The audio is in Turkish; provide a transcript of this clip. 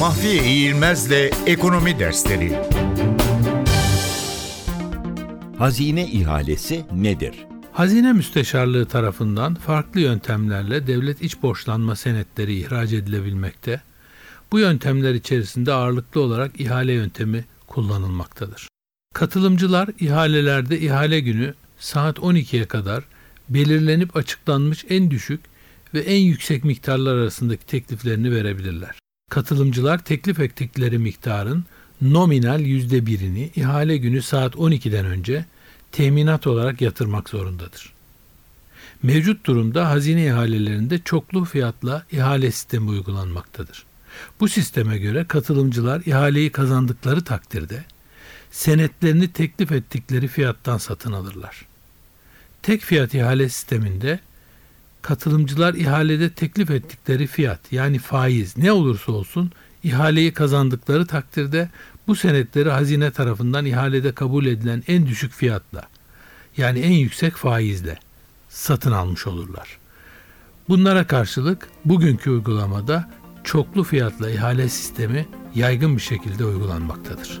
Mahfiye İğilmez'le Ekonomi Dersleri Hazine ihalesi nedir? Hazine Müsteşarlığı tarafından farklı yöntemlerle devlet iç borçlanma senetleri ihraç edilebilmekte. Bu yöntemler içerisinde ağırlıklı olarak ihale yöntemi kullanılmaktadır. Katılımcılar ihalelerde ihale günü saat 12'ye kadar belirlenip açıklanmış en düşük ve en yüksek miktarlar arasındaki tekliflerini verebilirler. Katılımcılar teklif ettikleri miktarın nominal yüzde birini ihale günü saat 12'den önce teminat olarak yatırmak zorundadır. Mevcut durumda hazine ihalelerinde çoklu fiyatla ihale sistemi uygulanmaktadır. Bu sisteme göre katılımcılar ihaleyi kazandıkları takdirde senetlerini teklif ettikleri fiyattan satın alırlar. Tek fiyat ihale sisteminde katılımcılar ihalede teklif ettikleri fiyat yani faiz ne olursa olsun ihaleyi kazandıkları takdirde bu senetleri hazine tarafından ihalede kabul edilen en düşük fiyatla yani en yüksek faizle satın almış olurlar. Bunlara karşılık bugünkü uygulamada çoklu fiyatla ihale sistemi yaygın bir şekilde uygulanmaktadır.